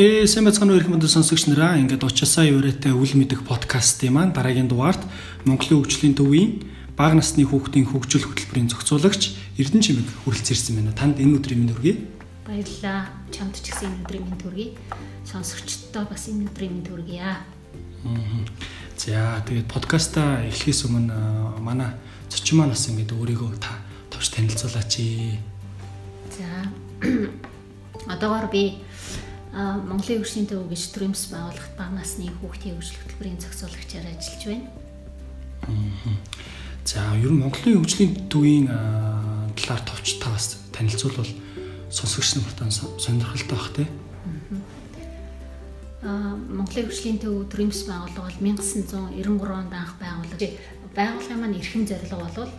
Ээ сайн бацхан өрх мэд сонсогч нараа ингээд уучаасаа юурэтэй үл мэдэх подкастын маань дараагийн дугаарт Монголын хөгжлийн төвийн бага насны хүүхдийн хөгжил хөтөлбөрийн зохицуулагч Эрдэнэ Чимэг хүрэлцэн байна. Танд энэ өдрийн минь хүргэе. Баярлалаа. Чамд ч гэсэн энэ өдрийн минь хүргэе. Сонсогчдоо бас энэ өдрийн минь хүргэе. За тэгээд подкаста эхлэхээс өмнө манай зочин маань бас ингээд өөрийгөө та товч танилцуулаач. За одоогоор би Монголын хөгжлийн төв гэж төрөмс байгууллагт бага насны хүүхдийн хөгжил хөтөлбөрийн зохицуулагчаар ажиллаж байна. За ер нь Монголын хөгжлийн төвийн талаар товч та бас танилцуулбал сонсогч нартаа сонирхолтой бах тий. Аа Монголын хөгжлийн төв төрөмс байгууллага бол 1993 онд анх байгуулагдав. Байгууллагын маань эрхэм зорилго бол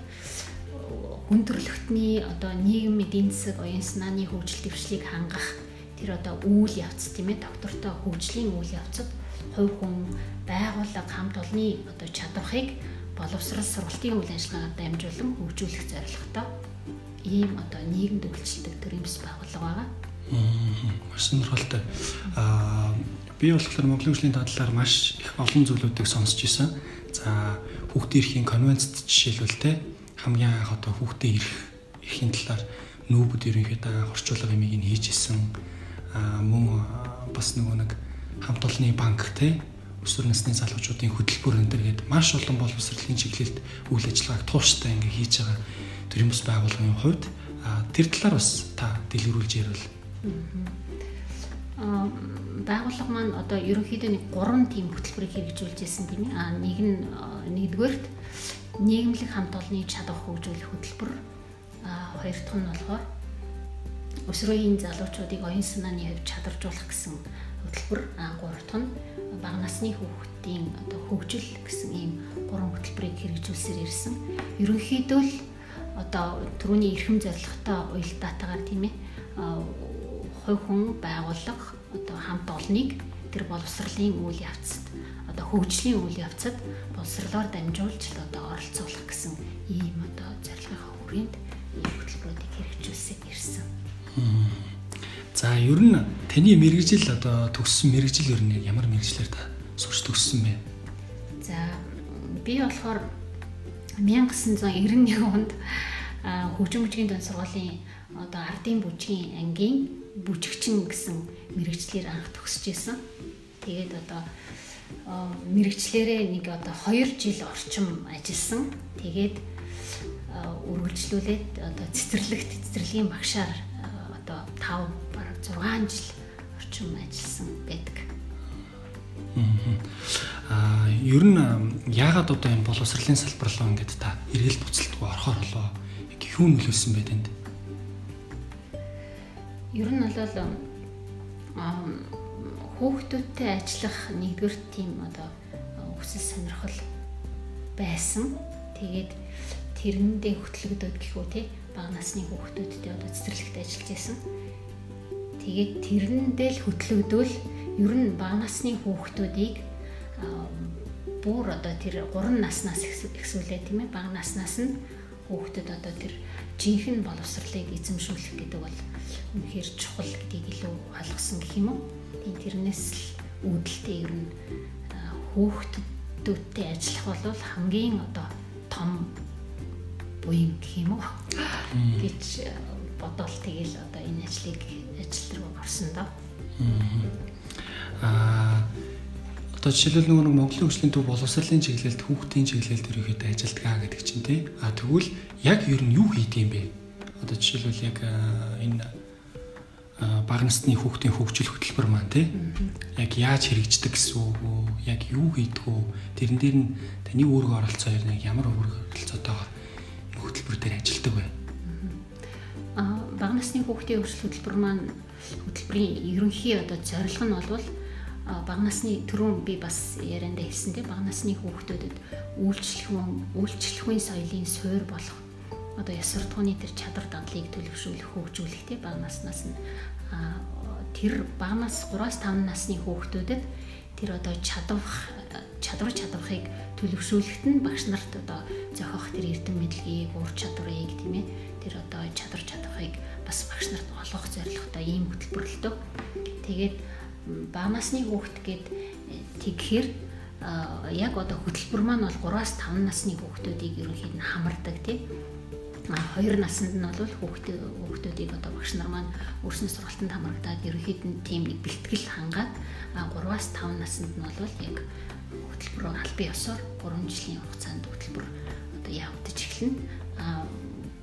хүн төрөлхтний одоо нийгэм эдийн засаг оюун санааны хөгжил дэвшлийг хангах тэр одоо үйл явц тийм ээ доктортой хөгжлийн үйл явцад хувь хүн байгууллага хамт олонны одоо чадварыг боловсрал сургалтын үйл ажиллагаагаар дамжуулан хөгжүүлэх зорилготой ийм одоо нийгэмд үйлчлдэг төрөмс байгууллага байгаа. Маш сонирхолтой. Аа би болохоор Монголын хөгжлийн талаар маш их олон зүйлүүдийг сонсч ирсэн. За хүүхдийн эрхийн конвенцэд жишээлбэл те хамгийн анх одоо хүүхдийн эрх эрхийн талаар нүүбүүд ерөнхийдөө орчуулга юмыг нь хийж исэн мөн бас нөгөө нэг хамт олонны банк те өсвөр насны залуучуудын хөтөлбөр энэ төргээд маш олон боловсролын чиглэлд үйл ажиллагааг тууштай ингээ хийж байгаа төрийн бас байгууллагын хувьд тэр талаар бас та дэлгэрүүлж ярил. Аа байгууллага маань одоо ерөнхийдөө нэг гурван тийм хөтөлбөрийг хэрэгжүүлж ирсэн тийм ээ. Аа нэг нь нэгдүгээрт нийгэмлэг хамт олонны чадвар хөгжүүлэх хөтөлбөр. Аа хоёр дахь нь болохоор өсрөөгийн залуучуудыг оюун санааны хувьд чадваржуулах гэсэн хөтөлбөр а гурав дахь нь бага насны хүүхдийн одоо хөгжил гэсэн ийм гурван хөтөлбөрийг хэрэгжүүлсээр ирсэн. Ерөнхийдөө л одоо түрүүний эрхэм зорилготой уялдаатайгаар тийм ээ хувь хүн байгууллага одоо хамт олныг тэр боловсролын үйл явцад одоо хөгжлийн үйл явцад боловсролоор дамжуулж одоо оролцуулах гэсэн ийм одоо зорилгын хүрээнд ийм хөтөлбөрүүдийг хэрэгжүүлсээр ирсэн. За ер нь таны мэрэгжил одоо төгссөн мэрэгжил ер нь ямар мэрэгчлэр та сурч төгссөн бэ? За би болохоор 1991 онд хөгжим бүжгийн дан сургуулийн одоо ардын бүжгийн ангийн бүжигчин гэсэн мэрэгчлэр анх төгсөж исэн. Тэгээд одоо мэрэгчлэрээ нэг одоо 2 жил орчим ажилласан. Тэгээд үргэлжлүүлээд одоо цэцэрлэгт цэцэрлэгийн багшаар 5 бараг 6 жил орчим ажилласан байдаг. Аа ер нь яагаад одоо энэ боловсролын салбар руу ингээд та эргэл буцалтгүй орохоор болоо юу нөлөөсөн бэ тэнд? Ер нь бол хүүхдүүдтэй ажиллах нэгдүгээр тийм одоо хүсэл сонирхол байсан. Тэгээд тэрэндээ хөтлөгдөд гэхүү те бага насны хүүхдүүдтэй одоо цэцэрлэгт ажиллаж байсан. Тэгээд тэрэндээ л хөтлөгдөөл ер нь бага насны хүүхдүүдийг бүр одоо тэр 3 наснаас эхсүүлээ тийм ээ бага наснаас нь хүүхдэд одоо тэр жинхэнэ боловсролыг эзэмшүүлэх гэдэг бол үнэхээр чухал гэдгийг илүү ойлгосон гэх юм уу. Тийм тэрнээс л үүдэлтэй ер нь хүүхдүүдтэй ажиллах бол хамгийн одоо том буян гэх юм уу гэж бодоол тэгэл одоо энэ ажлыг ажил руу орсон доо. Аа одоо жишээлбэл нөгөө нэг Монголын хөгжлийн төв боловсролын чиглэлд хүүхдийн чиглэлд ерөөхдөө ажилдгаа гэдэг чинь тий. А тэгвэл яг ер нь юу хийдэм бэ? Одоо жишээлбэл яг энэ бага насны хүүхдийн хөгжил хөтөлбөр маань тий. Яг яаж хэрэгждэг гэсэн үг? Яг юу хийдэг үү? Тэрэн дээр нь таны үүрэг оролцоо яг ямар үүрэг оролцоотойгоор хөтөлбөр дээр ажилдаг вэ? Бага насны хүүхдийн хөгжил хөтөлбөр маань хөтөлбөрийн ерөнхий одоо зорилго нь бол бага насны түрүүн би бас яриандаа хэлсэн тийм бага насны хүүхдүүдэд үйлчлэхүүн үйлчлэхүйн соёлын суурь болох одоо яс суртахууны тэр чадвар дадлыг төлөвшүүлэх хөгжүүлэх тийм бага наснаас нь тэр бага нас 3-5 насны хүүхдүүдэд тэр одоо чадвар чадвар чадварыг төлөвшүүлэхэд нь багш нарт одоо зохиох тэр эрдэм мэдлэгийг, ур чадварыг тийм ээ тэр одоо чадвар чадварыг бас багш нарт олгох зорилготой ийм хөтөлбөрлөлтөө. Тэгээд бага насны хүүхэд гээд тэгэхээр яг одоо хөтөлбөр маань бол 3-аас 5 насны хүүхдүүдийг ерөнхийд нь хамардаг тийм хоёр наснд нь бол хүүхдээ хүүхдүүдийг одоо багш нар маань өөрсний сургалтанд хамрагдаад ерөнхийд нь тийм нэг бэлтгэл хангаад 3-аас 5 наснд нь бол яг хөтөлбөрөөр албан ёсоор 3 жилийн хугацаанд хөтөлбөр одоо явагдаж эхэлнэ. А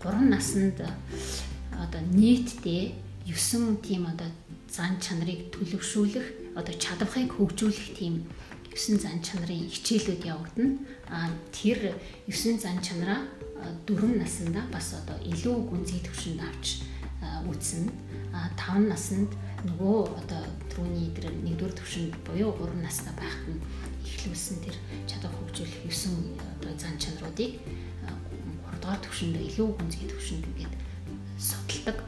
3 наснд одоо нийтдээ 9 тийм одоо зан чанарыг төлөвшүүлэх одоо чадварыг хөгжүүлэх тийм 9 зан чанарын хичээлүүд явагдана. А тэр 9 зан чанараа 4 наснда бас одоо илүү гүнзгий төвшөнд авч үүснэ. А 5 наснд нөгөө одоо түрүүний тэр 1-р төвшөнд буюу 3 настай байхад нь эхлүүлсэн тэр чадвар хөгжүүлэх 9 одоо зан чанаруудыг 3-р төвшөнд илүү гүнзгий төвшөнд ингээд судалдаг.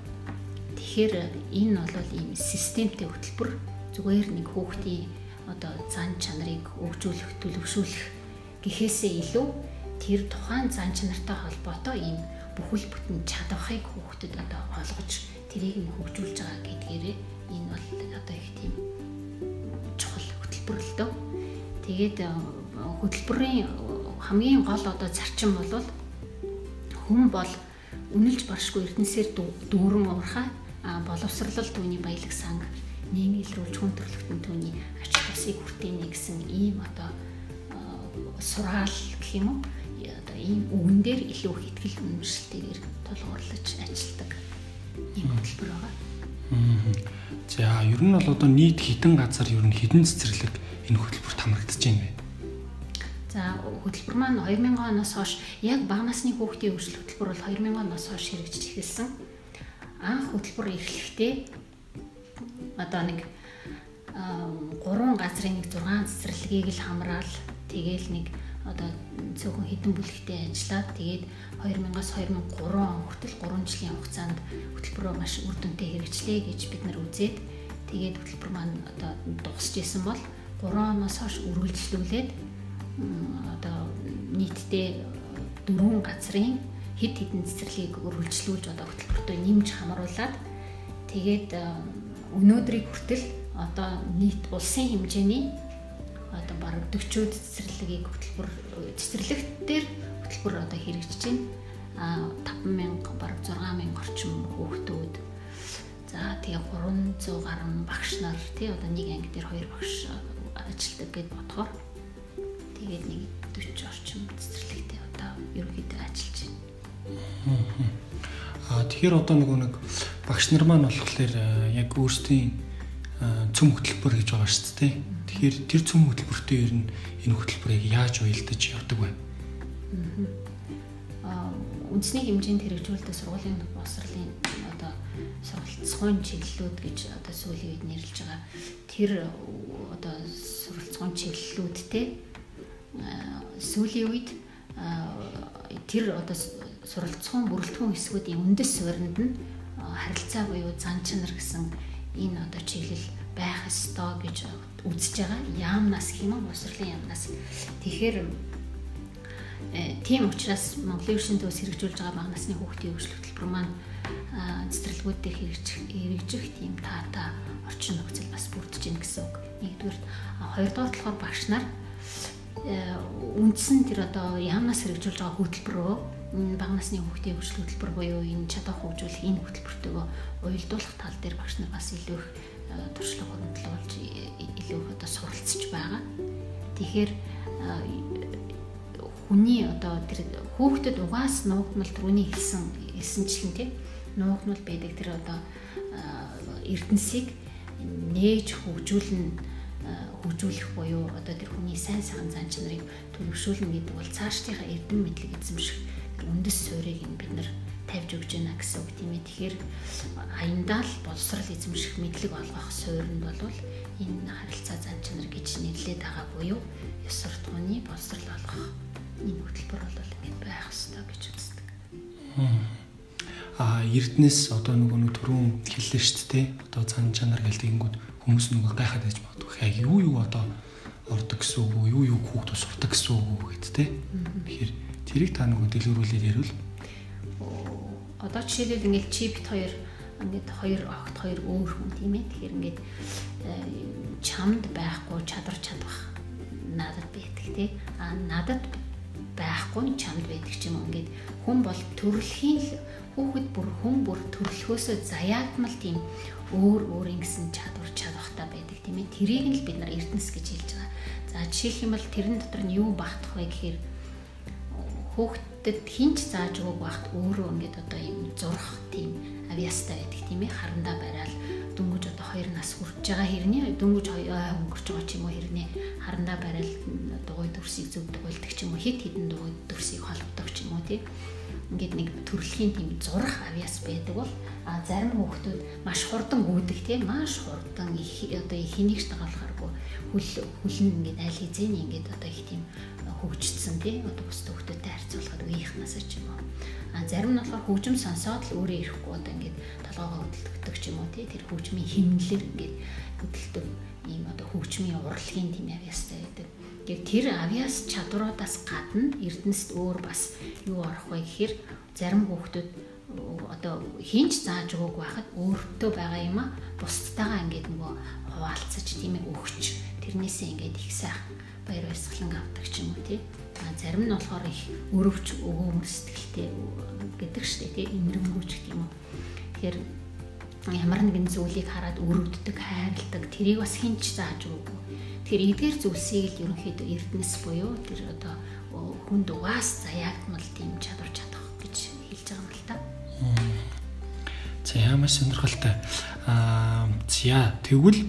Тэгэхээр энэ бол ийм системтэй хөтөлбөр зүгээр нэг хүүхдийн одоо зан чанарыг өгжүүлэх, төлөвшүүлэх гэхээсээ илүү тэр тухайн зан чанартай холбоотой ийм бүхэл бүтэн чадварыг хүүхдэд одоо олгож тэрийг нь хөгжүүлж байгаа гэдгээрээ энэ бол одоо их тийм чухал хөтөлбөр л дөө. Тэгээд э, хөтөлбөрийн хамгийн гол одоо зарчим бол хүн бол үнэлж баршгүй эрдэнсээр дүүрэн уурхаа боловсрлол түүний баялаг санг нийгмийн илрүүлж хүн төрөлхтөн түүний ач тусыг хүртээнэ гэсэн ийм одоо сураал гэх юм уу одоо ийм үгэн дээр илүү их ихтгэл үнэмшилтэйгээр тулгуурлаж ажилладаг ийм хөтөлбөр байгаа. За ер нь бол одоо нийт хідэн газар ер нь хідэн цэцэрлэг энэ хөтөлбөрт хамрагдаж байна вэ? За хөтөлбөр маань 2000 оноос хойш яг бага насны хүүхдийн хөгжил хөтөлбөр бол 2000 оноос хойш хэрэгжиж эхэлсэн. Анх хөтөлбөр эхлэхдээ одоо нэг гурван газрын нэг 6 цэцэрлэгийг л хамраал тэгээл нэг одоо цөөхөн хідэн бүлэгтэй ажиллаад тэгээд 2000-аас 2003 он хүртэл 3 жилийн хугацаанд хөтөлбөрөө маш үр дүнтэй хэрэгжлээ гэж бид нар үзээд тэгээд хөтөлбөр маань одоо дуусч исэн бол 3 оноос хойш үргэлжлүүлээд одоо нийтдээ дөрвөн газрын хэд хэдэн цэцэрлэгийг үргэлжлүүлж одоо хөтөлбөртөө нэмж хамруулад тэгээд өнөөдрийг хүртэл одоо нийт улсын хэмжээний бараг 40-од цэцэрлэгийг хөтөлбөр цэцэрлэгт дээр хөтөлбөр одоо хэрэгжиж байна. А 5000 бараг 6000 орчим хүүхдүүд за тэгээ 300 гаруй багш нар тий одоо нэг анги дээр хоёр багш ажилладаг гэд бодохоор тэгээд нэг 40 орчим цэцэрлэгтэй одоо ерөнхийдөө ажиллаж байна. Аа тэгэхээр одоо нөгөө нэг багш нар маань болохоор яг өөрсдийн цөм хөтөлбөр гэж байгаа шүү дээ. Тэгэхээр тэр цөм хөтөлбөртөө ер нь энэ хөтөлбөрийг яаж уялдаж явдаг вэ? Аа үндэсний хэмжээнд хэрэгжүүлдэг сургуулийн боловсролын одоо сургалтцгойн чиглэлүүд гэж одоо сүүлийн үед нэрлэж байгаа. Тэр одоо сургалтцгойн чиглэлүүдтэй сүүлийн үед тэр одоо суралцсан бүрэлдэхүүн хэсгүүдийн үндэс суурьнд нь харилцаа буюу зан чанар гэсэн энэ одоо чиглэл байх ёстой гэж үзэж байгаа. Яамнаас хэмээн боловсролын яамнаас. Тэгэхээр э, тийм учраас Монголын өршин төвс хэрэгжүүлж байгаа бага насны хүүхдийн хөгжил хөтөлбөр маань цэцэрлэгүүдээр хэрэгжих хэрэгжих тийм таатай орчин нөхцөл бас бүрдэж байна гэсэн үг. Нэгдүгээр хоёрдугаар болохоор багш нар э, үндсэн тэр одоо яамнаас хэрэгжүүлж байгаа хөтөлбөрөө бага насны хүүхдийн хөгжил хөтөлбөр буюу энэ чадах хөгжүүлэх энэ хөтөлбөртөөгөө уялдуулах тал дээр багш нар бас илүү их э, туршлага хөндлөж илүү их одоо суралцж байгаа. Тэгэхээр хүний одоо тэр хүүхдэд угаас нуугдмал түрүүний хэлсэн хэлсэнчлэн тийм нуугдмал байдаг тэр одоо эрдэнсийг нээж хөгжүүлнэ хөгжүүлэх буюу одоо тэр хүний сайн сайхан зан чанарыг төлөвшүүлнэ гэдэг бол цаашдынхаа эрдэм мэдлэг эзэмших үндэс суурийг нь бид нар тавьж өгч байна гэсэн үг тийм ээ. Тэгэхээр аяндаа л боловсрал эзэмших мэдлэг олгох суурьнд бол энэ харилцаа зан чанар гэж нэрлээд байгаа буюу ёс суртахууны боловсрал олгох энэ хөтөлбөр бол ингэж байх ёстой гэж үздэг. А эрднэс одоо нөгөө нэг түрүүн хэллээ шүү дээ. Одоо зан чанар гэлтэнгүүд хүмүүс нөгөө гайхаад байж магадгүй. Яг юу юу одоо ордог гэсэн үг юу юу хүүхдүүд сурдаг гэсэн үг гэд тэ. Тэгэхээр Тэрийг та нөгөө дэлгэрүүлээд ярил. Одоо жишээлбэл ингээд чипт хоёр ингээд хоёр огт хоёр өөр хүн тийм ээ. Тэгэхээр ингээд чамд байхгүй чадвар чадвах надад байдаг тий. А надад байхгүй чамд байдаг ч юм уу ингээд хүн бол төрөлхийн хүүхэд бүр хүн бүр төрөлхөөсөө заяатмал тийм өөр өөр ингэсэн чадвар чадвахтай байдаг тийм ээ. Тэрийг нь л бид нар эрдэнэс гэж хэлж байгаа. За жишээлх юм бол тэрэн дотор нь юу багтах вэ гэхээр хүүхдэд хинч зааж өгөөг багт өөрөө ингээд одоо юм зурх тийм авьяастай байдаг тийм ээ. Харандаа барайл дөнгөж одоо 2 нас хүрч байгаа хэрний дөнгөж өнгөрч байгаа ч юм уу хэрний харандаа барайл дугуй дүрсийг зөв дугуйлдаг ч юм уу хит хитэн дугуй дүрсийг холбодог ч юм уу тийм ингээд нэг төрөлхийн тийм зурах авьяас байдаг бол а зарим хүүхдүүд маш хурдан гүйдэг тийм маш хурдан их одоо ихнийг дагалахааргүй хөл хөл нь ингээд аль хэзээ ингээд одоо их тийм хөгжсөн тийм одоо бус хүүхдүүдтэй харьцуулахад үеийнхнаас ч юм уу а зарим нь болохоор хөгжим сонсоод л өөрөө ирэхгүй одоо ингээд толгоогоо хөдөлгдөг ч юм уу тийм тэр хөгжмийн хэмнэлэр ингээд хөдөлдөг ийм одоо хөгжмийн урлагийн тийм авьяастай байдаг. Гэвь тэр авиас чадваруудаас гадна Эрдэнэст өөр бас юу орох вэ гэхээр зарим хүүхдүүд одоо хинч зааж өгөөг байхад өөртөө байгаа юм а бусдтайгаа ингээд нөгөө хуваалцаж тийм ээ өгч тэрнээсээ ингээд их сайхан баяр баясгалан авдаг ч юм уу тий. А зарим нь болохоор их өрөвч өгөөмөр сэтгэлтэй гэдэг штэ тий имрэнгүүч гэх юм уу. Тэгэхээр ямар нэгэн зүйлийг хараад өрөвддөг, хайрладаг тэрийг бас хинч зааж өгөөгүй Тэгэхээр эдгээр зүйлсийг л ерөнхийдөө эрдэнэс буюу тэр одоо хүнд угаас заяагдмал тийм чадвар чадах гэж хэлж байгаа юм л та. За ямар сонирхолтой. Аа за тэгвэл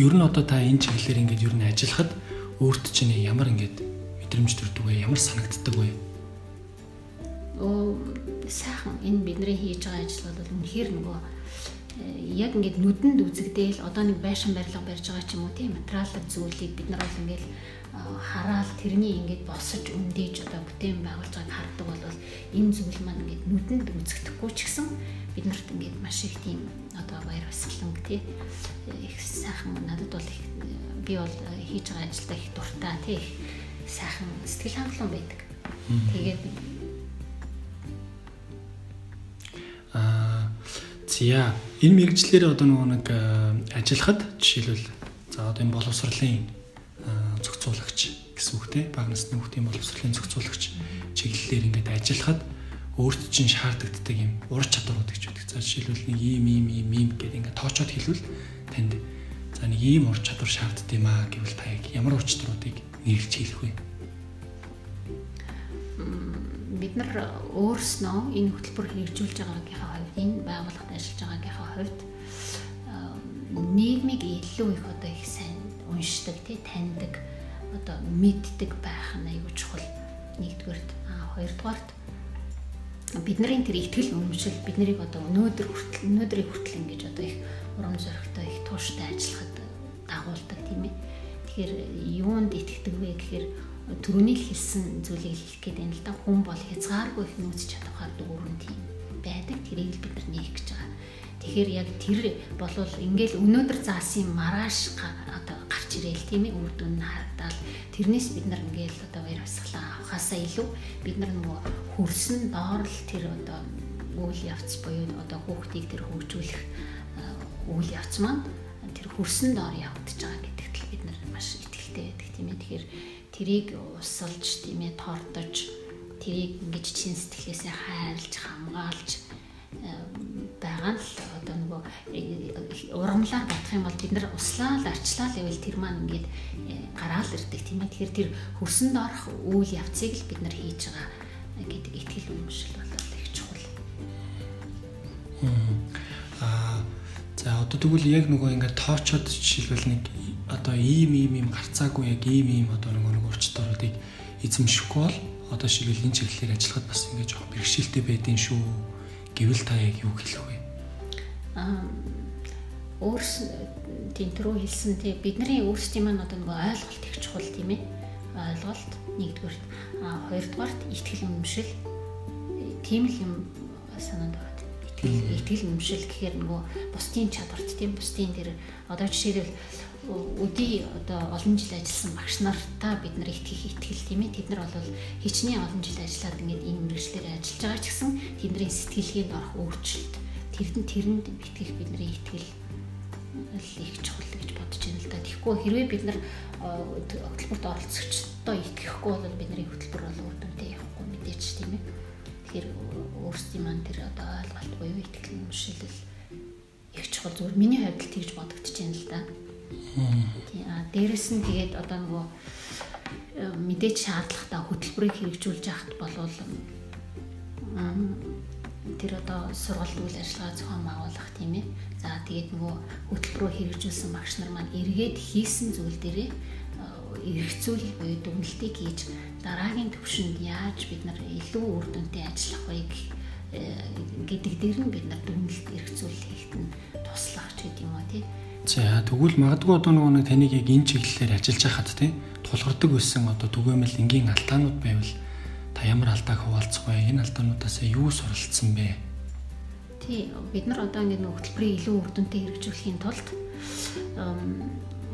ер нь одоо та энэ чиглэлээр ингээд ер нь ажиллахад өөрт чинь ямар ингээд мэдрэмж төрдөг вэ? Ямар санагддаг вэ? Оо сайхан энэ бидний хийж байгаа ажил бол үнэхээр нөгөө яг ингээд нүдэнд үзэгдээл одоо нэг байшин барилга барьж байгаа ч юм уу тийм материалын зүйлийг бид нар бол ингээд хараал тэрний ингээд босож өндөөж одоо бүтээн байгуулж байгааг хардаг бол энэ зүйл маань ингээд нүдэнд үзэгдэхгүй ч гэсэн биднэрт ингээд маш их тийм одоо баяр баясгаланг тий их сайхан надад бол их би бол хийж байгаа ажилдаа их дуртай. Тий их сайхан сэтгэл хангалуун байдаг. Тэгээд За энэ мэрэгчлэр одоо нөгөө нэг ажиллахад жишээлбэл за одоо энэ боловсролын зохицуулагч гэсэн үг те. Баг насны хүүхдийн боловсролын зохицуулагч чиглэлээр ингээд ажиллахад өөрт чинь шаардлагаддаг юм. Ур чадварууд гэж үүдэг. За жишээлбэл нэг ийм ийм ийм ийм гэдэг ингээд тоочоод хэлвэл танд за нэг ийм ур чадвар шаарддаг юм аа гэвэл та яг ямар ур чадваруудыг нэрлэж хэлэх вэ? бид нар өөрснөө энэ хөтөлбөр хэрэгжүүлж байгаагийнхаа энэ байгууллагад ажиллаж байгаагийнхаа хувьд нийгмийг илүү их одоо их сайн уншдаг тий таньдаг одоо мэддэг байх нь аюул чухал нэгдүгээрт а хоёрдугаарт бидний тэр ихтгэл үнэмшил бид нарыг одоо өнөөдөр хүртэл өнөөдрийг хүртэл ингэж одоо их урам зоригтой их тууштай ажиллахад дагуулдаг тийм ээ. Тэгэхээр юунд итгэдэг вэ гэхээр түрүүний л хэлсэн зүйлийг хэлэх гээд байна л да. Хүн бол хязгааргүй их нөөц чадхаар дүүрэн тийм байдаг. Тэрийг л бид нар нээх гэж байгаа. Тэгэхээр яг тэр болвол ингээл өнөөдөр заасан маргааш одоо гарч ирээл тийм ээ үр дүн нь харагдаад тэрнээс бид нар ингээл одоо баяр баясгалан авахаасаа илүү. Бид нар нөгөө хөрсөн доор л тэр одоо үйл явц буюу одоо хүүхдийг тэр хөгжүүлэх үйл явц маань тэр хөрсөн доор явагдаж байгаа гэдэгт л бид нар маш ихтэй байдаг тийм ээ. Тэгэхээр тэрийг усалж тийм ээ тордож тэрийг ингэж чин сэтгэлээсээ хайрлж хамгаалж байгаа л одоо нөгөө э, урамлаар батах юм бол бид нар услаа л арчлаа л гэвэл тэр маань ингээд э, гараал ирдэг тийм ээ тэгэхээр тэр хөрсөнд орох үйл явцыг л бид нар хийж байгаа гэдэг итгэл үнэмшил бол их чухал. Аа за одоо тэгвэл яг нөгөө ингээд тоочод жишээлбэл нэг одоо ийм ийм ийм гарцаагүй яг ийм ийм одоо нөгөө нэг урчтаруудыг эзэмшихгүй бол одоо энэ чиглэлээр ажиллахад бас ингээд жоох бэрхшээлтэй байдیں۔ шүү гэвэл та яг юу хэлэх вэ? Аа өөрс тэнтрүү хэлсэн. Тий бидний өөрсдийн маань одоо нөгөө ойлголт их чухал тийм ээ. ойлголт нэгдүгürt аа хоёрдугаарт ихтгэл үнэмшил тийм л юм санаанд ороод итгэл итгэл үнэмшил гэхээр нөгөө бусдын чадварт тийм бусдын тэр одоо жишээлбэл өдий одоо олон жил ажилласан багш нартаа бид нар итгэх итгэл тийм ээ тэд нар бол хичнээн олон жил ажиллаад ингээд энэ мэрэгчлэр ажиллаж байгаа ч гэсэн тэдний сэтгэлгээнд орох өөрчлөлт тэрэнд тэрэнд итгэх бидний итгэл их чухал гэж бодож байна л да. Тэгэхгүй хэрвээ бид нар хөтөлбөрт оролцогчдоо итгэхгүй бол бидний хөтөлбөр бол үр дүнтэй явахгүй мэдээч тийм ээ. Тэгэхээр өөрсдийн маань тэр одоо ойлголт буюу итгэл үншилэл их чухал зүгээр миний хувьд л тэгж бодогдож байна л да. Тийм а дээрэс нь тэгээд одоо нөгөө мэдээж шаардлагатай хөтөлбөрийг хэрэгжүүлж яхад болвол тэр одоо сургалт үйл ажиллагаа зохион байгуулах тийм ээ. За тэгээд нөгөө хөтөлбөрөөр хэрэгжүүлсэн багш нар маань эргээд хийсэн зүйл дээрээ эргэцүүлэл буюу дүгнэлтийг хийж дараагийн төвшөнд яаж бид нар илүү үр дүнтэй ажиллах вэ гэдэг дээр нь бид нар дүгнэлт эргэцүүлэл хийхэд нь туслах ч гэдэг юм уу тий. За тэгвэл магадгүй одоо нөгөө нэг таныг яг энэ чиглэлээр ажиллаж байхад тий тулгардаг байсан одоо түгээмэл энгийн алдаанууд байвал та ямар алдааг хуваалцах вэ? Энэ алдаануудаас юу суралцсан бэ? Тий, бид нар одоо ингэ нэг хөтөлбөрийг илүү үр дүнтэй хэрэгжүүлэхийн тулд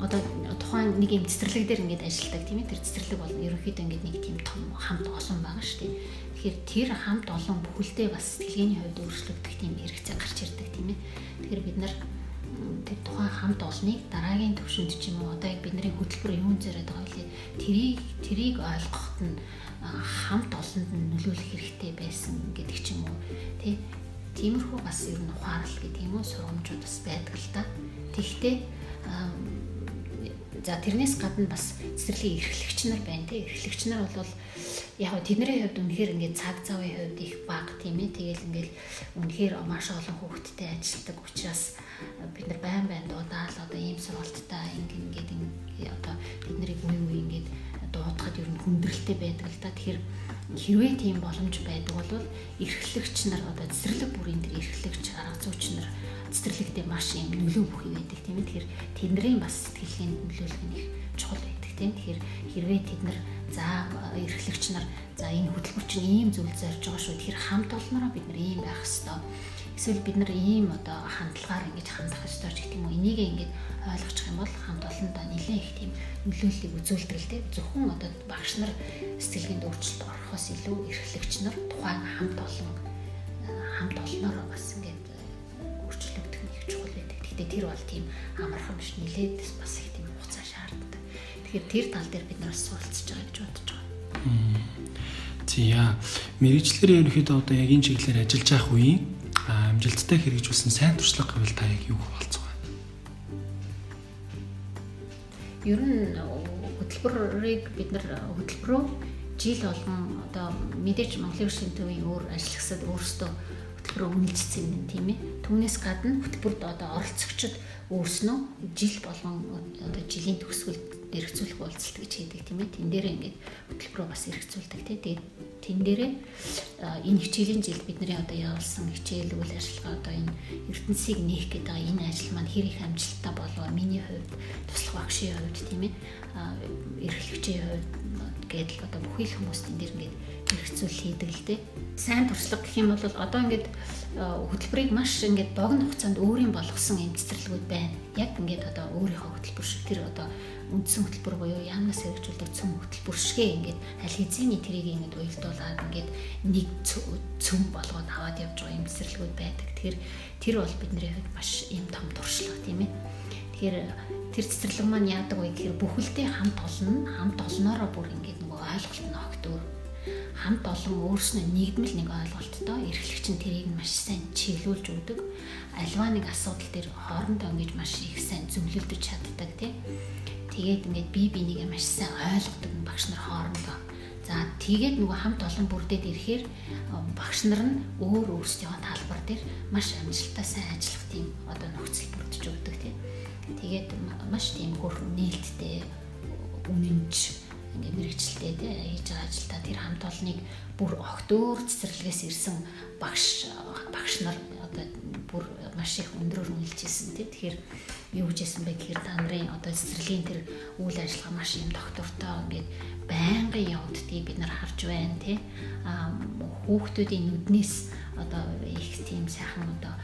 одоо тухайн нэг юм цэцэрлэг дээр ингээд ажилладаг тийм ээ тэр цэцэрлэг бол ерөнхийдөө ингээд нэг тийм том хамт олон байгаа шүү дээ. Тэгэхээр тэр хамт олон бүхэлдээ бас сэтгэлгээний хувьд өөрчлөгдөх тийм хэрэгцээ гарч ирдэг тийм ээ. Тэгэхээр бид нар тэр тухайн хамт олныг дараагийн төвшөнд ч юм уу одоо яг бидний хөтөлбөр юун зэрэг байгаа вэ? Тэрийг тэрийг ойлгоход нь хамт олонд нь нөлөөлөх хэрэгтэй байсан гэдэг ч юм уу тий тиймэрхүү бас ер нь ухаарал гэдэг юм уу сургамжууд бас байдаг л та. Тэгвэл за тэрнээс гадна бас цэцэрлэгийн эрхлэгч нар байна тий эрхлэгч нар бол яг тэдний хувьд үнэхээр ингээд цаг завын хувьд их бага тийм ээ тэгэл ингээд үнэхээр маш олон хүүхдтэй ажилладаг учраас бид нар байн байн дуудаал одоо ийм сургалттай ингээд ингээд одоо тэднийг үе үе ингээд дуудахад ер нь хүндрэлтэй байдаг л да. Тэгэхээр хэрвээ тийм боломж байдаг бол эрхлэгч нар одоо цэцэрлэг бүрийн тэр эрхлэгч арга зүйч нар цэцэрлэгтээ маш юм нөлөө бүхий байдаг тийм ээ. Тэгэхээр тэдний бас сэтгэлгээнд нөлөөлөх нь их чухал байдаг тийм. Тэгэхээр хэрвээ тэд нар за эрхлэгч нар за энэ хөтөлбөр чинь ийм зүйл зорж байгаа шүү. Тэгэхээр хамт олноороо бид нар ийм байх хэвээр эсвэл бид нар ийм одоо хандлагаар ингэж хандах ёстой ч гэх юм уу энийг ингэж ойлгочих юм бол хамт олондоо нэлээд их тийм нөлөөллийг үзүүлдэг л дээ зөвхөн одоо багш нар сэтгэлгээнд өөрчлөлт орохоос илүү эрхлэгч нар тухайн хамт олон хамт олноор бас ингэж өөрчлөгдөх нь их чухал байдаг. Гэхдээ тэр бол тийм амархан биш нэлээд бас их тийм хугацаа шаарддаг. Тэгэхээр тэр тал дээр бид нар суралцж байгаа гэж бодож байгаа. Зя мэрэгчлэр ерөнхийдөө одоо яг энэ чиглэлээр ажиллаж байх үеийн амжилттай хэрэгжүүлсэн сайн туршлага гэвэл та яг юу вэ? Ер нь хөтөлбөрийг бид нар хөтөлбөрөө жил болгон одоо мэдээж Монголын өршийн төвийн өөр ажиллагсад өөрсдөө хөтөлбөрөө үнэлжсэн юм тийм ээ. Түүнээс гадна хөтөлбөрт одоо оролцогчид өөрснөө жил болгон одоо жилийн төгсгөлд эргцүүлэх уулзалт гэж хийдэг тийм ээ. Тэн дээр ингээд хөтөлбөрөө бас эргцүүлдэг тийм. Тэгээд тэн дээрээ энэ хичээлийн жилд бидний одоо явуулсан хичээл үйл ажиллагаа одоо энэ ертөнцийг нээх гэдэг энэ ажил маань хэр их амжилттай болов миний хувьд туслах багшийн хувьд тийм ээ. эрхлэгчийн хувьд гэдэл одоо бүхий л хүмүүс тэн дээр ингээд хэрэгцүүл хийдэг л дээ. Сайн туршлага гэх юм бол одоо ингээд хөтөлбөрийг маш ингээд богино хугацаанд өөрийн болгосон юм цэцэрлэгүүд байна. Яг ингээд одоо өөрийнхөө хөтөлбөр шиг тэр одоо үндсэн хөтөлбөр буюу яамнаас хэрэгжүүлдэг цөм хөтөлбөр шигэ ингээд аль хэзээний тэрийг ингээд уялдуулаад ингээд нэг цөм болгоод аваад явж байгаа юм цэцэрлэгүүд байдаг. Тэгэхээр тэр бол бидний хувьд маш юм том туршлага тийм ээ. Тэгэхээр тэр цэцэрлэг маань яадаг вэ гэхээр бүхэлдээ хамт олно, хамт олноороо бүр ингээд нөгөө ойлголт нь огт өөр хамт олон өөрснөө нэгдмэл нэг ойлголттой эрхлэгч нь тэрийг маш сайн чиглүүлж өгдөг. Альва нэг асуудал дээр хоорондоо ингэж маш их сайн зөвлөлдөж чаддаг тийм. Тэгээд ингээд бие бинийгээ маш сайн ойлгодог багш нар хоорондоо. За тэгээд нөгөө хамт олон бүрдээд ирэхээр багш нар нь өөр өөрсдийнхөө талбар дээр маш амжилттай сайн ажиллах тийм одоо нөхцөл бүрдэж өгдөг тийм. Тэгээд маш тийм хөр нээлттэй үнэнч ингээд мэрэгчлээ тий хийж байгаа ажилдаа тэр хамт олныг бүр огт өөр цэцэрлэгээс ирсэн багш багш нар одоо бүр маш их өндрөөр үнэлж ирсэн тий. Тэгэхээр юу гэж хэлсэн бэ гэхээр та нарын одоо цэцэрлэгийн тэр үйл ажиллагаа маш юм доктортой ингээд байнгын явагддгийг бид нар харж байна тий. Аа хүүхдүүдийн нүднээс одоо их тийм сайхан одоо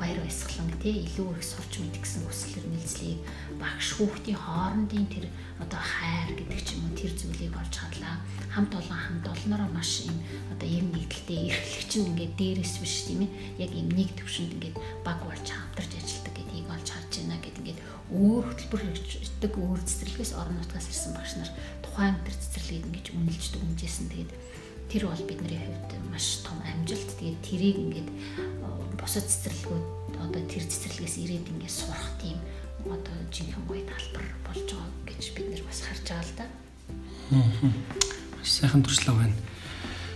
баяр баясгалан тий илүү их сурч мэдэх гэсэн хүсэл эрмэлзлийг багш хүүхдийн хоорондын тэр одоо хайр гэдэг ч юм уу тэр зүйлийг олж харлаа хамт олон хамт олноороо маш юм одоо юм нэгдэлтэй эрхлэг чинь ингээд дээрээс биш тийм ээ яг юм нэг төвшөнд ингээд баг болж хамтарч ажилладаг гэдгийг олж харж байна гэд ингээд өөр хөтөлбөр хэрэгждэг өөр цэцэрлэгээс орон нутгаас ирсэн багш нар тухайн тэр цэцэрлэгийг ингэж үнэлж дүнжсэн тэгээд тэр бол бидний хувьд маш том амжилт. Тэгээд тэрийг ингээд босод цэцэрлэгүүд одоо тэр цэцэрлэгээс ирээд ингээд сурах тийм одоо жинхэнэ гоё талбар болж байгаа гэж бид нэр бас харж байгаа л да. Маш сайхан туршлага байна.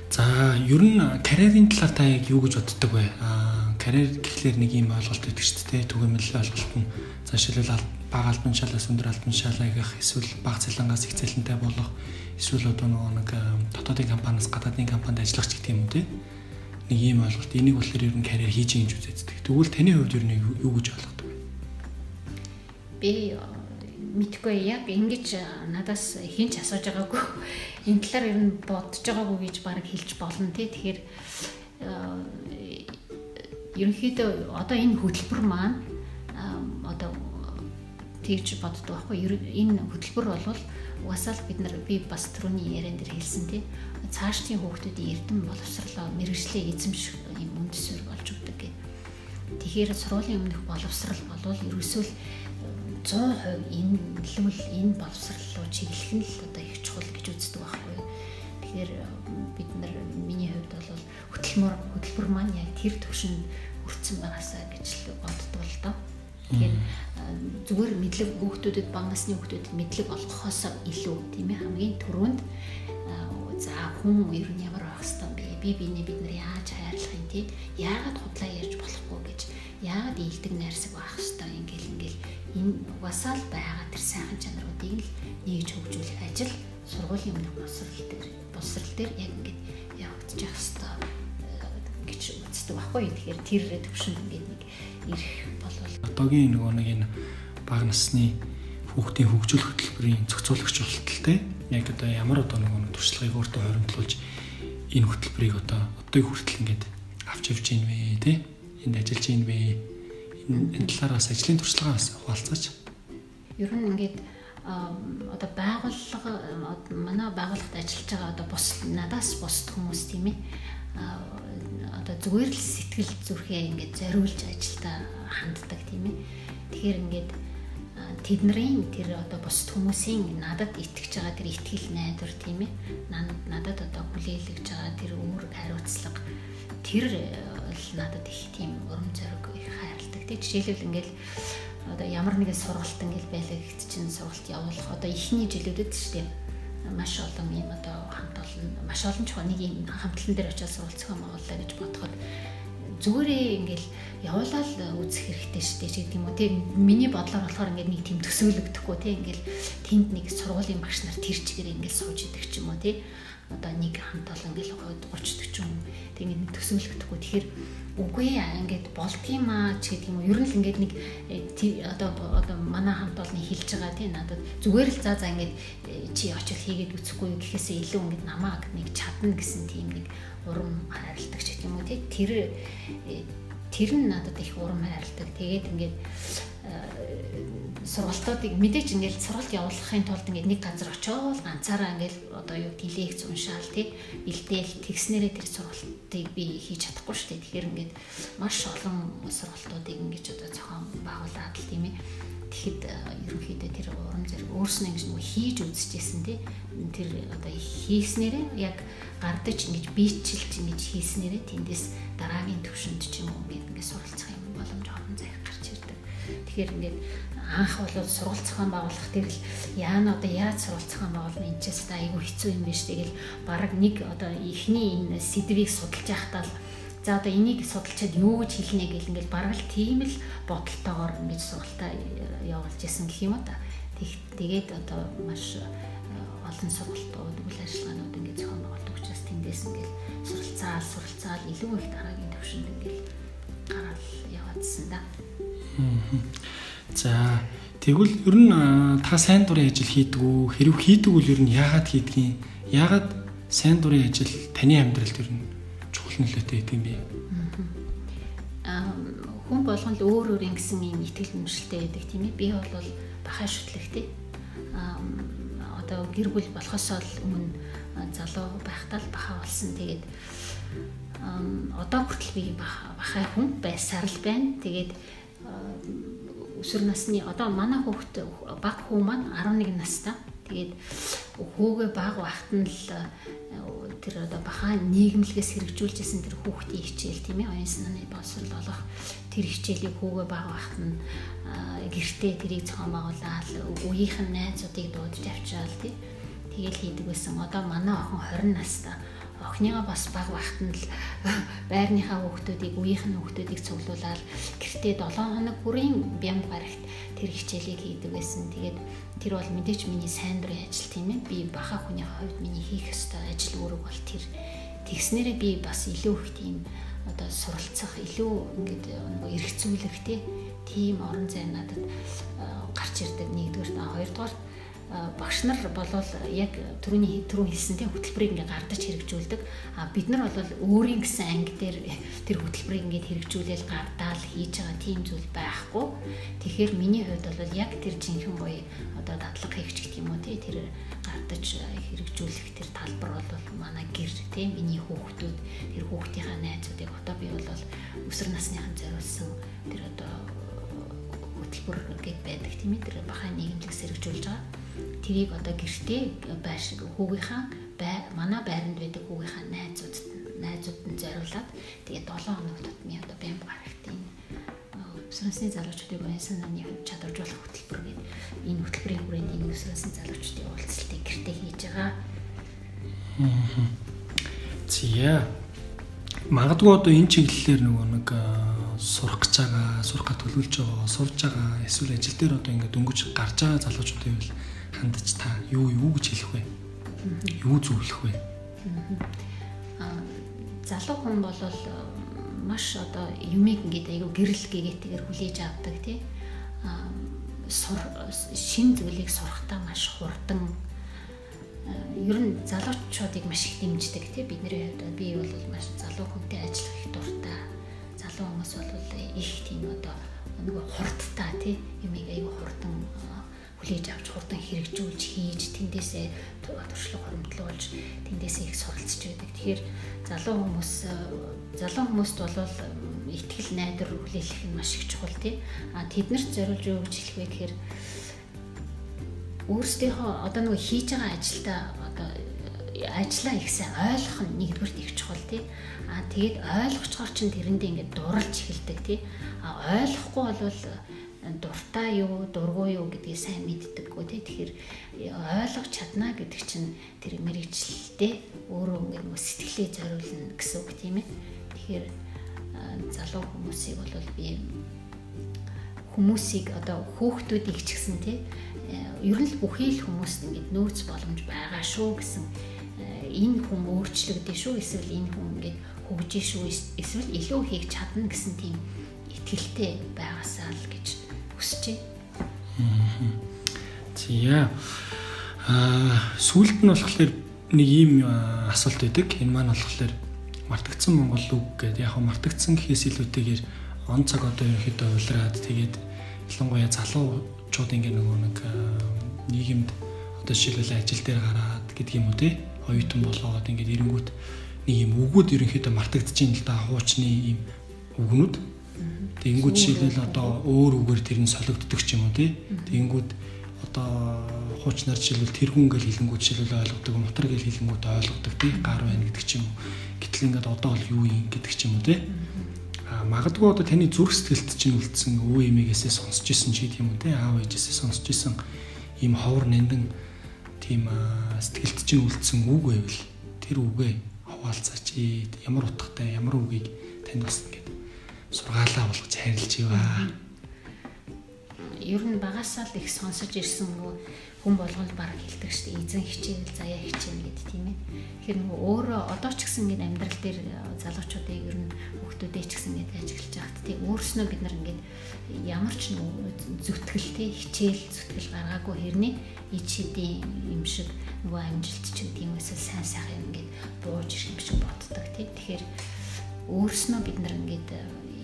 За ер нь карьерийн талаар та яг юу гэж боддог вэ? Аа карьер гэхлээр нэг юм ойлголт өгдөг шүү дээ. Түгээмэл ойлголт нь за шилбэл бага албан шалаас өндөр албан шалаагах эсвэл бага цалингаас их цалинтай болох эсвэл одоо нөгөө нэг дотоодын компаниас гадаадын компанид ажиллах ч гэх юм уу те нэг ийм ойлголт энийг болохоор ер нь карьер хийж ингэж үздэг. Тэгвэл таны хувьд ер нь юу гэж ойлгодог вэ? Би мэдгүй яг ингэж надаас хинч асууж байгаагүй. Энэ талаар ер нь бодож байгаагүй гэж баг хэлж болно тий. Тэгэхээр ерөнхийдөө одоо энэ хөтөлбөр маань одоо тэгж боддог байхгүй. Энэ хөтөлбөр бол угаасаа л бид нар би бас түрүүний яриан дээр хэлсэн тий цаашдын хүүхдүүдийн эрдэм боловсрлоо мэрэгжлээ эзэмших юм үндэсээр болж өгдөг гэх. Тэгэхээр сургуулийн өмнөх боловсрал болвол ерөөсөө 100% энэ хэлвэл энэ боловсрал руу чиглэх нь л одоо их чухал гэж үздэг байхгүй. Тэгэхээр бид нар миний хувьд бол хөтөлмөр хөтөлбөр маань яг тэр төвшөнд хүрсэн байгаасаа гэж л боддог л доо. Тэгэхээр зүгээр мэдлэг хүүхдүүдэд бага насны хүүхдүүдэд мэдлэг олгохоос илүү тийм ээ хамгийн түрүүнд за хүн ер нь ямар байх хэвээр бэ? Би биний бид нар яаж хайрлах юм тий? Яагаад худлаа ярьж болохгүй гэж яагаад ийдэг найрсаг байх хэвээр ингээл ингээл энэ угаасаа л байгаа тэр сайхан чанаруудыг л нэгж хөгжүүлэх ажил сургуулийн өмнөх босрал дээр босрал дээр яг ингээд явагдаж явах хэвээр гэж үздэг байхгүй. Тэгэхээр тэр төвшөнд ингээд нэг ирэх болвол одоогийн нөгөө нэг энэ бага насны хүүхдийн хөгжил хөтөлбөрийн зохицуулагч болтолтой яг одоо ямар одоо нөгөө туршлагыг өөртөө хоримтлуулж энэ хөтөлбөрийг одоо одоогийн хүртэл ингээд авч явж гин вэ те энд ажиллаж гин вэ энэ талаар бас ажлын туршлагаа бас хуваалцаач. Ер нь ингээд одоо байгууллага манай байгууллагад ажиллаж байгаа одоо бус надаас бусд хүмүүс тийм ээ одоо зүгээр л сэтгэл зүрхээ ингээд зориулж ажилдаа ханддаг тийм ээ. Тэгэхээр ингээд тэдний тэр одоо бусд хүмүүсийн надад итгэж байгаа тэр итгэл найдвар тийм ээ. Надад одоо хүлээлгэж байгаа тэр үүрэг хариуцлага тэр л надад их тийм урам зориг их хайрладаг. Тийм жишээлбэл ингээл одоо ямар нэгэн сургалт ингээл байлаа гэхэд чинь сургалт явуулах одоо ихний жилүүдэд шүү дээ маш олон юм одоо хамт олон маш олон ч нэг юм хамтлан дээр очиад сургалт зохион байгууллаа гэж бодоход зүгээрээ ингээл явуулаад үзэх хэрэгтэй шүү дээ. Ч гэдэг юм уу тийм миний бодлоор болохоор ингээд нэг тийм төсөөлөгдөхгүй тийм ингээл тэнд нэг сургуулийн багш нар тэр чигээр ингээл сууж идэг ч юм уу тийм одоо нэг хамт олон ингээл 30 40 тийм нэг төсөөлөгдөхгүй. Тэгэхээр үгүй ингээд болтгиймаа ч гэдэг юм уу. Ер нь л ингээд нэг э, одоо одоо манай хамт олонны хэлж байгаа тийм надад зүгээр л за за ингээд э, чи очиж хийгээд үцэхгүй гэхээсээ илүү ингээд намаа нэг чадна гэсэн тийм нэг урам хайрладаг ч гэх юм уу тий тэр тэр нь надад их урам хайрладаг. Тэгээд ингээд сургалтуудыг мэдээж ингээд сургалт явуулахын тулд ингээд нэг газар очиод ганцаараа ингээд одоо юу лекц уншаал тий бэлдээл тэгснээрээ тэр сургалтыг би хийж чадахгүй шүү дээ. Тэгэхээр ингээд маш олон сургалтуудыг ингээд одоо зохион байгуулад л тийм ээ тэгэхэд ерөнхийдөө тэр урам зэрэг өөрснөө ингэж нөгөө хийж үзчихсэн тий тэр одоо хийснээрээ яг гардаж ингэж биечилж ингэж хийснээрээ тэндээс дараагийн төвшөнд ч юм уу ингэж ингэ суралцах юм боломж олон зайх гарч ирдэг. Тэгэхээр ингээд анх бол сургалт зохион байгуулах дээр л яана одоо яаж сургалт зохион байгуулна энэ ч гэсэн айгүй хэцүү юм биш. Тэгэл баг нэг одоо ихний энэ сэдвийг судалж байхдаа л за одоо энийг судалчаад юу гэж хэлнэ гэл ингээл бараг л тийм л бодолтойгоор ингэж сургалтаа явуулж исэн гэх юм уу та. Тэгээд одоо маш олон сургалтууд үйл ажиллагаанууд ингээд зохион байгуулдаг учраас тэндээс ингээд суралцаал суралцаал илүү их дараагийн төвшөнд ингээд гараад яваад бодсон да. За тэгвэл ер нь та сайн дурын ажил хийдэг үү? Хэрэг хийдэг бол ер нь яагаад хийдгийг? Яагаад сайн дурын ажил таны амьдралд ер нь нөлөөтэй гэдэг юм бэ? Аа хүн болгон л өөр өөр ингэсэн юм итгэл үнэмшилтэй байдаг тийм ээ. Би бол бахаа шүтлэгтэй. Аа одоо гэр бүл болохоос л өмнө залуу байхдаа л бахаа болсон. Тэгээд одоо хүртэл би бахаа хүн байсаар л байна. Тэгээд өсвөр насны одоо манай хүүхэд баг хүү маань 11 настай. Тэгээд хүүгээ баг байхад нь л тэр одоо бахаа нийгэмлэгээс хэрэгжүүлжсэн тэр хүүхдийн хичээл тийм ээ оюун санааны боловсрол болох тэр хичээлийг хүүгээ баг байхад нь гэртээ тэрийг цоон байгуулаад үеийнх нь найзуудыг дуудаж авчаал тий Тэгэл хийдэг байсан. Одоо манай охин 20 настай охиныгаа бас баг багт нь л байрныхаа хүүхдүүдийг үеийнх нь хүүхдүүдийг цуглуулаад гэртээ 7 хоног бүрийн бям гарагт тэр хичээлийг хийдэг байсан. Тэгээд тэр бол мэдээч миний сайн дурын ажил тийм ээ. Би баха хүний хувьд миний хийх ёстой ажил үүрэг бол тэр. Тэгснээрээ би бас илүү их тийм одоо суралцах, илүү ингээд нөгөө эргцүүлэх тийм орон зай надад гарч ирдэг нэгдүгээр та хоёрдугаар багш нар болвол яг түрүүний түрүү хэлсэнтэй хөтөлбөрийг ингээ гардаж хэрэгжүүлдэг. А бид нар бол өөрийн гэсэн анги дээр тэр хөтөлбөрийг ингээ хэрэгжүүлэл гардаал хийж байгаа тийм зүйл байхгүй. Тэгэхээр миний хувьд бол яг тэр жинхэнэ гоё одоо дадлага хийгч гэх юм уу тий тэр гардаж хэрэгжүүлэх тэр талбар бол манай гэр тий миний хүүхдүүд тэр хүүхдийнхаа найзуудыг одоо би бол өсвөр насныхан зориулсан тэр одоо хөтөлбөр гээд байдаг тийм ээ тэр бахаа нийгэмлэг сэргжүүлж байгаа тэрийг одоо гэртээ байш хүүгийнхаа бай манай байранд байдаг хүүгийнхаа найзууд найзууд нь зориулаад тэгээд 7 хоног тутмын одоо бям гарагт энэ өсвөрсний залуучуудыг оюун санааны чадваржуулах хөтөлбөр гэдэг энэ хөтөлбөрийн хүрээнд энэ өсвөрсний залуучуудын уулзалтыг гэртээ хийж байгаа. Зя. Магадгүй одоо энэ чиглэлээр нөгөө нэг сурах гэж байгаа, сурахад төлөвлөж байгаа, сурж байгаа, эсвэл ажил дээр одоо ингээд дөнгөж гарч байгаа залуучуудын хувьд хандаж та юу юу гэж хэлэх вэ? Юу зөвлөх вэ? Аа залуу хүн бол маш одоо юмыг ингээд айгүй гэрэл гэгээтэйгээр хүлээж авдаг тий. Аа шин зүйлийг сурахтаа маш хурдан ер нь залуучуудыг маш их дэмждэг тий бидний хувьд би бол маш залуу хүнтэй ажиллах их дуртай залуу хүмүүс бол их тийм одоо нөгөө хурдтай тий юмыг айгүй хурдан хүлээж авч хурдан хэрэгжүүлж хийж тэндээсээ туршлага хоримтлуулж тэндээсээ их суралцж байдаг. Тэгэхээр залуу хүмүүс залуу хүмүүст бол ихтгэл найдар хүлээлгэх нь маш их чухал тий. А тэднэрт зориулж юу гэж хэлэх вэ гэхээр өөрсдийнхөө одоо нөгөө хийж байгаа ажилдаа одоо ажиллаа ихсэн ойлгох нь нэгдүгürt их чухал тий. А тэгээд ойлгочгоор чинь тэрэндээ ингээд дурлж эхэлдэг тий. А ойлгохгүй бол дуртай юу, дургуй юу гэдгийг сайн мэддэггүй тий. Тэгэхээр ойлгож чадна гэдэг чинь тэр мэрэгчлэлтэй өөрөө ингээд нөгөө сэтгэлээ зориулна гэсэн үг тийм ээ. Тэгэхээр залуу хүмүүсийг бол би хүмүүсийг одоо хүүхдүүдийг ч гэсэн тий ер нь л бүхий л хүмүүст ингээд нөөц боломж байгаа шүү гэсэн энэ хүн өөрчлөгдөн шүү эсвэл энэ хүн ингээд хөгжиж шүү эсвэл илүү хийх чадна гэсэн тийм итгэлтэй байгаасаа л гэж хүсэж байна. Зя. Аа сүүлд нь болохоор нэг ийм асуулт байдаг. Энэ маань болохоор мартагдсан Монгол үг гэдэг. Яг мартагдсан гэхээс илүүтэйгээр он цаг одоо ерөнхийдөө улираад тэгээд ялангуяа залуучууд ингээ нөгөө нэг нийгэмд одоо жишээлбэл ажил дээр гараад гэдэг юм уу те оюутан болоод ингээд эренгүүт нэг юм үгүүд ерөнхийдөө мартагдчихээн л да хуучны ийм үгнүүд Тэнгүүд жишээлбэл одоо өөр үгээр тэр нь солигддог ч юм уу тий. Тэнгүүд одоо хуучнаар жишээлбэл тэргүүн гэж хэлэнгүүд жишээлбэл ойлгодог, мутар гэж хэлэнгүүд ойлгодог тий. Гар байна гэдэг ч юм уу. Гэтэл ингээд одоо бол юу юм гэдэг ч юм уу тий. А магадгүй одоо таны зүрх сэтгэлд чинь үлдсэн өвөө эмээгээсээ сонсч исэн ч гэдэг юм уу тий. Аав ээжээсээ сонсч исэн ийм ховор нандин тийм сэтгэлд чинь үлдсэн үг байвал тэр үгээ хаваалцаач ямар утгатай ямар үгийг танд бас ингээд сургаалаа болгож харилж иваа. ер нь багасаа л их сонсож ирсэн нөгөө хүн болгонд баг хэлдэг шүү дээ. Эзэн хичээл заяа хичээнэ гэдэг тийм ээ. Тэгэхээр нөгөө өөрөө одоо ч гэсэн ингээд амьдрал дээр залуучуудыг ер нь хүүхдүүдээ ч гэсэн ингээд ажиглаж байхад тийм өөрснөө бид нар ингээд ямар ч нөгөө зүтгэл тийм хичээл зүтгэл гаргаагүй хэрний ич хэдийн юм шиг нөгөө амжилт ч гэдэг юм эсвэл сайн сайхан ингээд бууж ирэх юм шиг боддог тийм. Тэгэхээр өөрснөө бид нар ингээд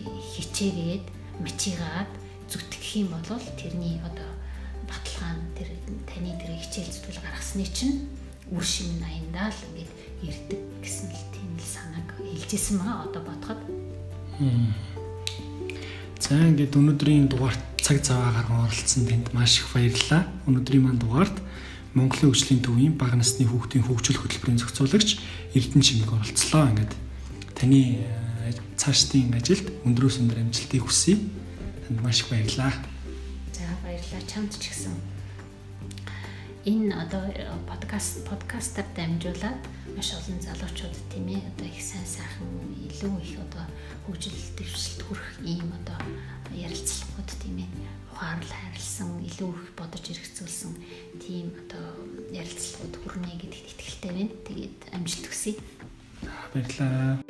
хичээгээд мачигаад зүтгэх юм бол тэрний одоо баталгаа нь тэр таны тэр хичээл зүтгэл гаргасны чинь үр шим аяндаа л ингээд ирдэг гэсэн л тийм л санааг хэлжсэн байгаа одоо бодоход. За ингээд өнөөдрийн дугаарт цаг зав гарган оролцсон тэнд маш их баярлалаа. Өнөөдрийн маань дугаарт Монголын хөгжлийн төвийн бага насны хүүхдийн хөгжил хөтөлбөрийн зохицуулагч Эрдэнэ Чимэг оролцлоо. Ингээд таны цаашдын ажилд өндрөөс өндөр амжилтыг хүсье танд маш их баярлалаа. За баярлалаа чамд ч гэсэн. Энэ одоо подкаст подкастаар дамжуулаад маш олон залуучууд тийм ээ одоо их сайн сайхан илүү их одоо хөгжил дэвшилт хүрэх ийм одоо ярилцлагууд тийм ээ ухаанл харилсан илүү их бодож эргэцүүлсэн тийм одоо ярилцлагууд хүрнэ гэдэгт итгэлтэй байна. Тэгээд амжилт хүсье. Баярлалаа.